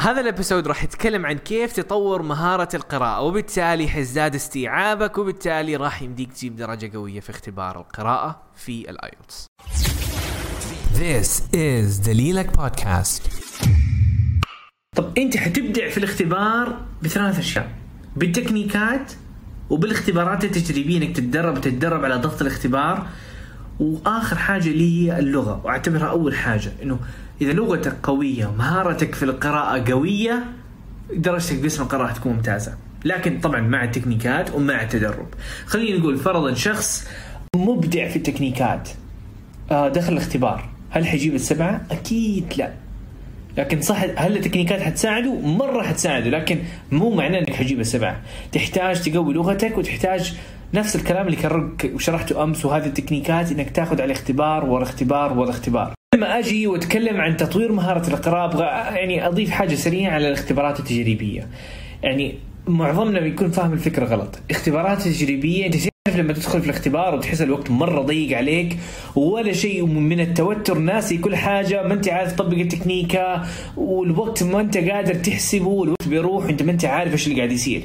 هذا ال episode راح يتكلم عن كيف تطور مهارة القراءة وبالتالي حيزداد استيعابك وبالتالي راح يمديك تجيب درجة قوية في اختبار القراءة في ال IELTS. This is دليلك بودكاست. طب أنت حتبدع في الاختبار بثلاث أشياء بالتكنيكات وبالاختبارات التجريبية إنك تتدرب وتتدرب على ضغط الاختبار وآخر حاجة اللي هي اللغة وأعتبرها أول حاجة إنه إذا لغتك قوية ومهارتك في القراءة قوية درجتك باسم القراءة تكون ممتازة. لكن طبعا مع التكنيكات ومع التدرب. خلينا نقول فرضا شخص مبدع في التكنيكات. آه، دخل الاختبار. هل حيجيب السبعه أكيد لا. لكن صح هل التكنيكات حتساعده؟ مرة حتساعده لكن مو معناه إنك حتجيب السبعة تحتاج تقوي لغتك وتحتاج نفس الكلام اللي كررك وشرحته أمس وهذه التكنيكات إنك تاخذ على اختبار ورا اختبار ورا اختبار. لما أجي وأتكلم عن تطوير مهارة القراءة أبغى يعني أضيف حاجة سريعة على الاختبارات التجريبية. يعني معظمنا بيكون فاهم الفكرة غلط. اختبارات تجريبية أنت تعرف لما تدخل في الاختبار وتحس الوقت مرة ضيق عليك ولا شيء من التوتر ناسي كل حاجة ما أنت عارف تطبق التكنيكة والوقت ما أنت قادر تحسبه والوقت بيروح وأنت ما أنت عارف إيش اللي قاعد يصير.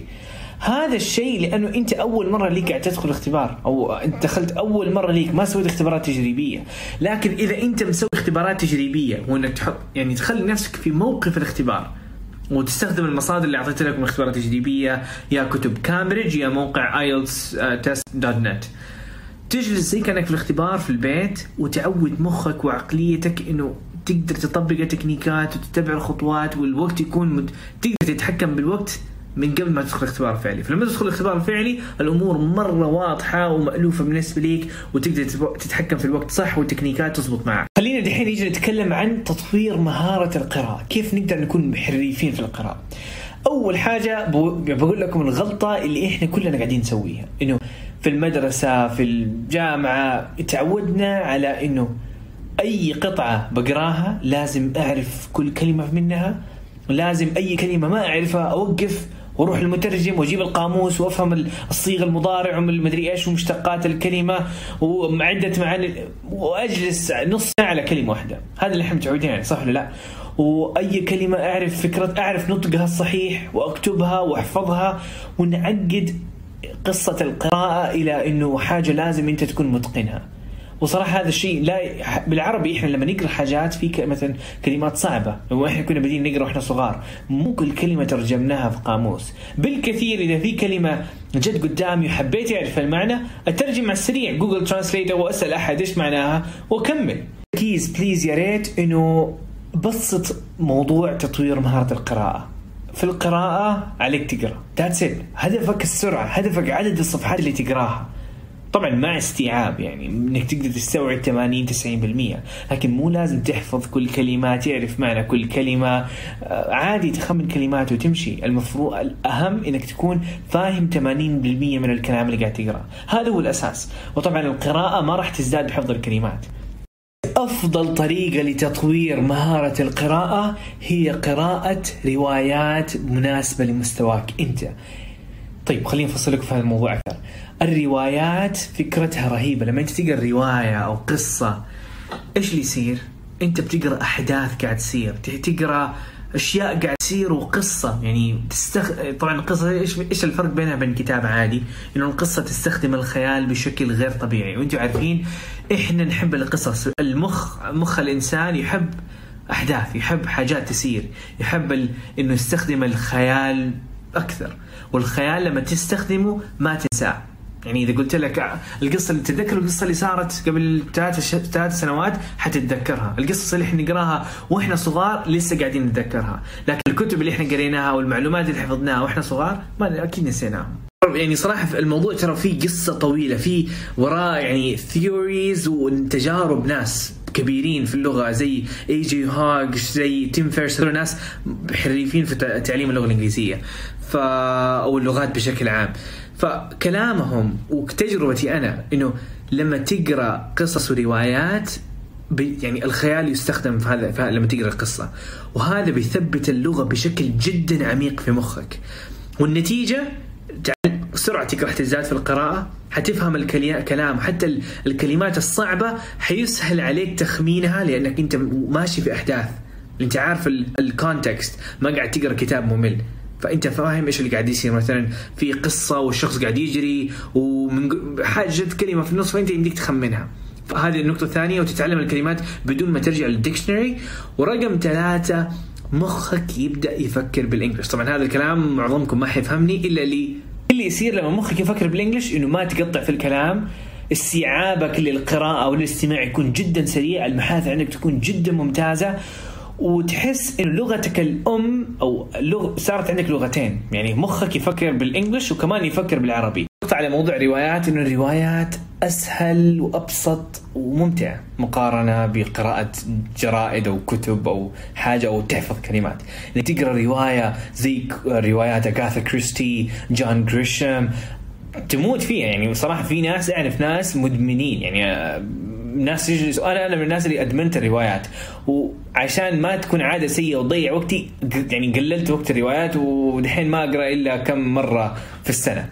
هذا الشيء لأنه أنت أول مرة ليك قاعد تدخل اختبار أو أنت دخلت أول مرة ليك ما سويت اختبارات تجريبية. لكن إذا أنت مسوي اختبارات تجريبية وانك تحط يعني تخلي نفسك في موقف الاختبار وتستخدم المصادر اللي اعطيتها لكم اختبارات تجريبية يا كتب كامبريدج يا موقع IELTS test dot net تجلس زي كأنك في الاختبار في البيت وتعود مخك وعقليتك إنه تقدر تطبق التكنيكات وتتبع الخطوات والوقت يكون مت... تقدر تتحكم بالوقت. من قبل ما تدخل الاختبار الفعلي. فلما تدخل الاختبار الفعلي الأمور مرة واضحة ومألوفة بالنسبة ليك وتقدر تتحكم في الوقت صح والتكنيكات تزبط معك. خلينا دحين نيجي نتكلم عن تطوير مهارة القراءة. كيف نقدر نكون حريفين في القراءة؟ أول حاجة بقول لكم الغلطة اللي إحنا كلنا قاعدين نسويها. إنه في المدرسة في الجامعة تعودنا على إنه أي قطعة بقراها لازم أعرف كل كلمة منها لازم أي كلمة ما أعرفها أوقف وأروح المترجم واجيب القاموس وافهم الصيغه المضارع ومدري إيش ومشتقات الكلمة وعده معاني وأجلس نص ساعة على كلمة واحدة هذا اللي إحنا متعودين عليه صح ولا لا؟ وأي كلمة أعرف فكرة أعرف نطقها الصحيح وأكتبها وأحفظها ونعقد قصة القراءة إلى إنه حاجة لازم أنت تكون متقنها. وصراحة هذا الشيء لا بالعربي إحنا لما نقرأ حاجات في مثلا كلمات صعبة لو إحنا كنا بادين نقرأ وإحنا صغار مو كل كلمة ترجمناها في قاموس. بالكثير إذا في كلمة جت قدامي وحبيت اعرف المعنى أترجم على السريع Google Translate وأسأل أحد إيش معناها وأكمل. please please يا ريت إنه بسط موضوع تطوير مهارة القراءة. في القراءة عليك تقرأ. that's هدفك السرعة هدفك عدد الصفحات اللي تقراها. طبعا مع استيعاب يعني إنك تقدر تستوعب 80 90% لكن مو لازم تحفظ كل كلمة تعرف معنى كل كلمة. آه، عادي تخمن كلمات وتمشي. المفروض الأهم إنك تكون فاهم 80% من الكلام اللي قاعد تقرأه. هذا هو الأساس. وطبعا القراءة ما راح تزداد بحفظ الكلمات. أفضل طريقة لتطوير مهارة القراءة هي قراءة روايات مناسبة لمستواك أنت. طيب خليني أفصل لك في هذا الموضوع أكثر. الروايات فكرتها رهيبة. لما أنت تقرأ رواية أو قصة إيش اللي يصير؟ أنت بتقرأ أحداث قاعد تصير. تقرأ أشياء قاعد تصير وقصة. يعني تستخ... طبعا القصة إيش إيش الفرق بينها وبين كتاب عادي؟ إنه القصة تستخدم الخيال بشكل غير طبيعي. وأنتم عارفين إحنا نحب القصص. المخ مخ الإنسان يحب أحداث يحب حاجات تصير. يحب ال... إنه يستخدم الخيال أكثر. والخيال لما تستخدمه ما تنساه. يعني إذا قلت لك القصة اللي تتذكر القصة اللي صارت قبل ثلاث ثلاث سنوات؟ حتتذكرها، القصص اللي إحنا نقراها وإحنا صغار لسه قاعدين نتذكرها، لكن الكتب اللي إحنا قريناها والمعلومات اللي حفظناها وإحنا صغار ما أكيد نسيناها. يعني صراحة الموضوع ترى فيه قصة طويلة في وراه يعني theories وتجارب ناس كبيرين في اللغة زي A.J. Hoge زي Tim Ferriss ناس حريفين في تعليم اللغة الإنجليزية. أو اللغات بشكل عام. فكلامهم وتجربتي أنا إنه لما تقرأ قصص وروايات يعني الخيال يستخدم في هذا, لما تقرأ القصة. وهذا بيثبت اللغة بشكل جدا عميق في مخك. والنتيجة سرعتك راح تزداد في القراءة حتفهم الكلام حتى الكلمات الصعبة حيسهل عليك تخمينها لأنك أنت ماشي في أحداث. أنت عارف ال context ما قاعد تقرأ كتاب ممل. فأنت فاهم إيش اللي قاعد يصير. مثلا في قصة والشخص قاعد يجري ومن حاجة كلمة في النص فأنت يمديك تخمنها. فهذه النقطة الثانية وتتعلم الكلمات بدون ما ترجع لل dictionary. ورقم ثلاثة مخك يبدأ يفكر بال English طبعا هذا الكلام معظمكم ما حيفهمني إلا اللي اللي يصير لما مخك يفكر بال English إنه ما تقطع في الكلام استيعابك للقراءة والاستماع يكون جدا سريع المحادثة عندك تكون جدا ممتازة. وتحس إنه لغتك الأم أو لغ... صارت عندك لغتين. يعني مخك يفكر بالإنجلش وكمان يفكر بالعربي. على موضوع الروايات إنه الروايات أسهل وأبسط وممتع مقارنة بقراءة جرائد أو كتب أو حاجة أو تحفظ كلمات. انك تقرأ رواية زي روايات أغاثا كريستي جون جريشم تموت فيها. يعني صراحة في ناس أعرف ناس مدمنين. يعني آه، ناس يجلسوا أنا أنا من الناس اللي أدمنت الروايات. وعشان ما تكون عادة سيئة وتضيع وقتي يعني قللت وقت الروايات ودحين ما أقرأ إلا كم مرة في السنة.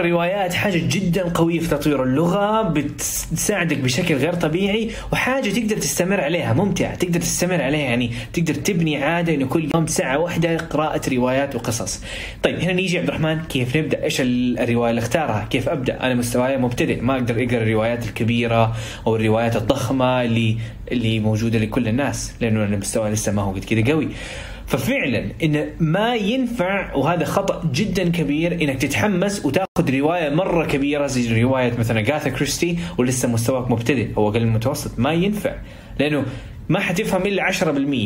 الروايات حاجة جدا قوية في تطوير اللغة بتساعدك بشكل غير طبيعي وحاجة تقدر تستمر عليها ممتعة تقدر تستمر عليها يعني تقدر تبني عادة إنه كل يوم ساعة واحدة قراءة روايات وقصص. طيب هنا نيجي عبد الرحمن كيف نبدأ؟ إيش الرواية اللي اختارها؟ كيف أبدأ؟ أنا مستواي مبتدئ ما أقدر أقرأ الروايات الكبيرة أو الروايات الضخمة اللي اللي موجودة لكل الناس لأنه أنا مستواي لسه ما هو قد كذا قوي. ففعلا إن ما ينفع وهذا خطأ جدا كبير إنك تتحمس وتأخذ رواية مرة كبيرة زي رواية مثلا جاثا كريستي ولسه مستواك مبتدئ أو أقل من المتوسط ما ينفع لأنه ما حتفهم إلا 10%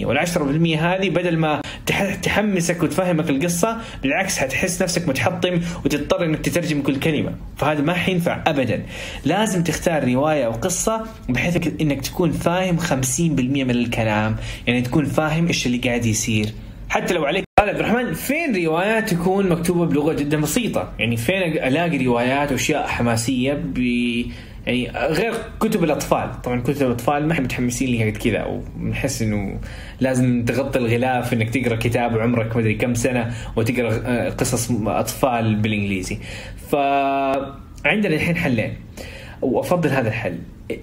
وال 10% هذه بدل ما تحمسك وتفهمك القصة بالعكس حتحس نفسك متحطم وتضطر إنك تترجم كل كلمة. فهذا ما حينفع ابدا. لازم تختار رواية أو قصة بحيث انك تكون فاهم 50% من الكلام. يعني تكون فاهم إيش اللي قاعد يصير. حتى لو عليك قال عبد الرحمن فين روايات تكون مكتوبة بلغة جدا بسيطة؟ يعني فين ألاقي روايات وأشياء حماسية ب يعني غير كتب الأطفال. طبعا كتب الأطفال ما إحنا متحمسين لها قد كذا ونحس إنه لازم تغطي الغلاف إنك تقرأ كتاب وعمرك مدري كم سنة وتقرأ آه، قصص أطفال بالإنجليزي. فعندنا الحين حلين. وأفضل هذا الحل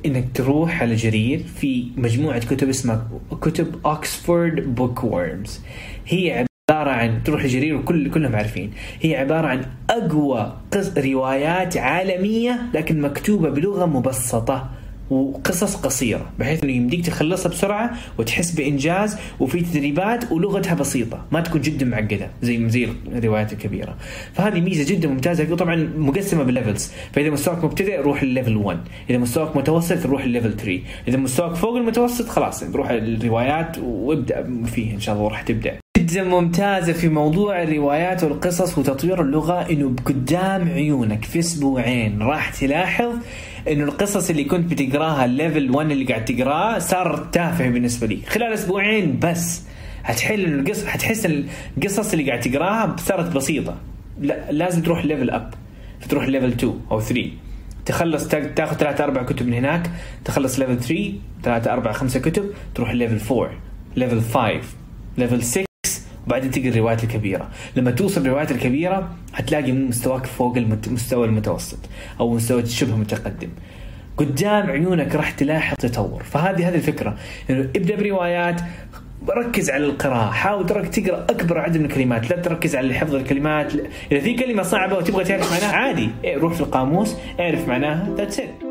إنك تروح على جرير في مجموعة كتب اسمها كتب Oxford Bookworms هي عبارة عن تروح لجرير وكل كلهم عارفين. هي عبارة عن أقوى قص روايات عالمية لكن مكتوبة بلغة مبسطة وقصص قصيرة بحيث إنه يمديك تخلصها بسرعة وتحس بإنجاز وفي تدريبات ولغتها بسيطة. ما تكون جدا معقدة زي زي الروايات الكبيرة. فهذه ميزة جدا ممتازة وطبعا مقسمة بال levels فإذا مستواك مبتدئ روح للل level 1 إذا مستواك متوسط روح للل level 3 إذا مستواك فوق المتوسط خلاص روح الروايات وابدأ فيه إن شاء الله راح تبدأ. جدا ممتازة في موضوع الروايات والقصص وتطوير اللغة إنه قدام عيونك في أسبوعين راح تلاحظ إنه القصص اللي كنت بتقراها ال level 1 اللي قاعد تقراه صار تافه بالنسبة لي. خلال أسبوعين بس هتحل القصص هتحس القصص اللي قاعد تقراها صارت بسيطة. لا لازم تروح level up فتروح level 2 أو 3 تخلص تاخذ ثلاثة أربع كتب من هناك تخلص level 3 ثلاثة أربع خمسة كتب تروح level 4 level 5 level 6 وبعدين تقرا الروايات الكبيرة. لما توصل الروايات الكبيرة حتلاقي مستواك فوق المستوى المتوسط أو مستوى شبه متقدم قدام عيونك راح تلاحظ تطور. فهذه هذه الفكرة. إنه ابدأ بروايات ركز على القراءة. حاول تقرأ أكبر عدد من الكلمات. لا تركز على حفظ الكلمات. إذا في كلمة صعبة وتبغى تعرف معناها عادي. روح في القاموس اعرف معناها that's it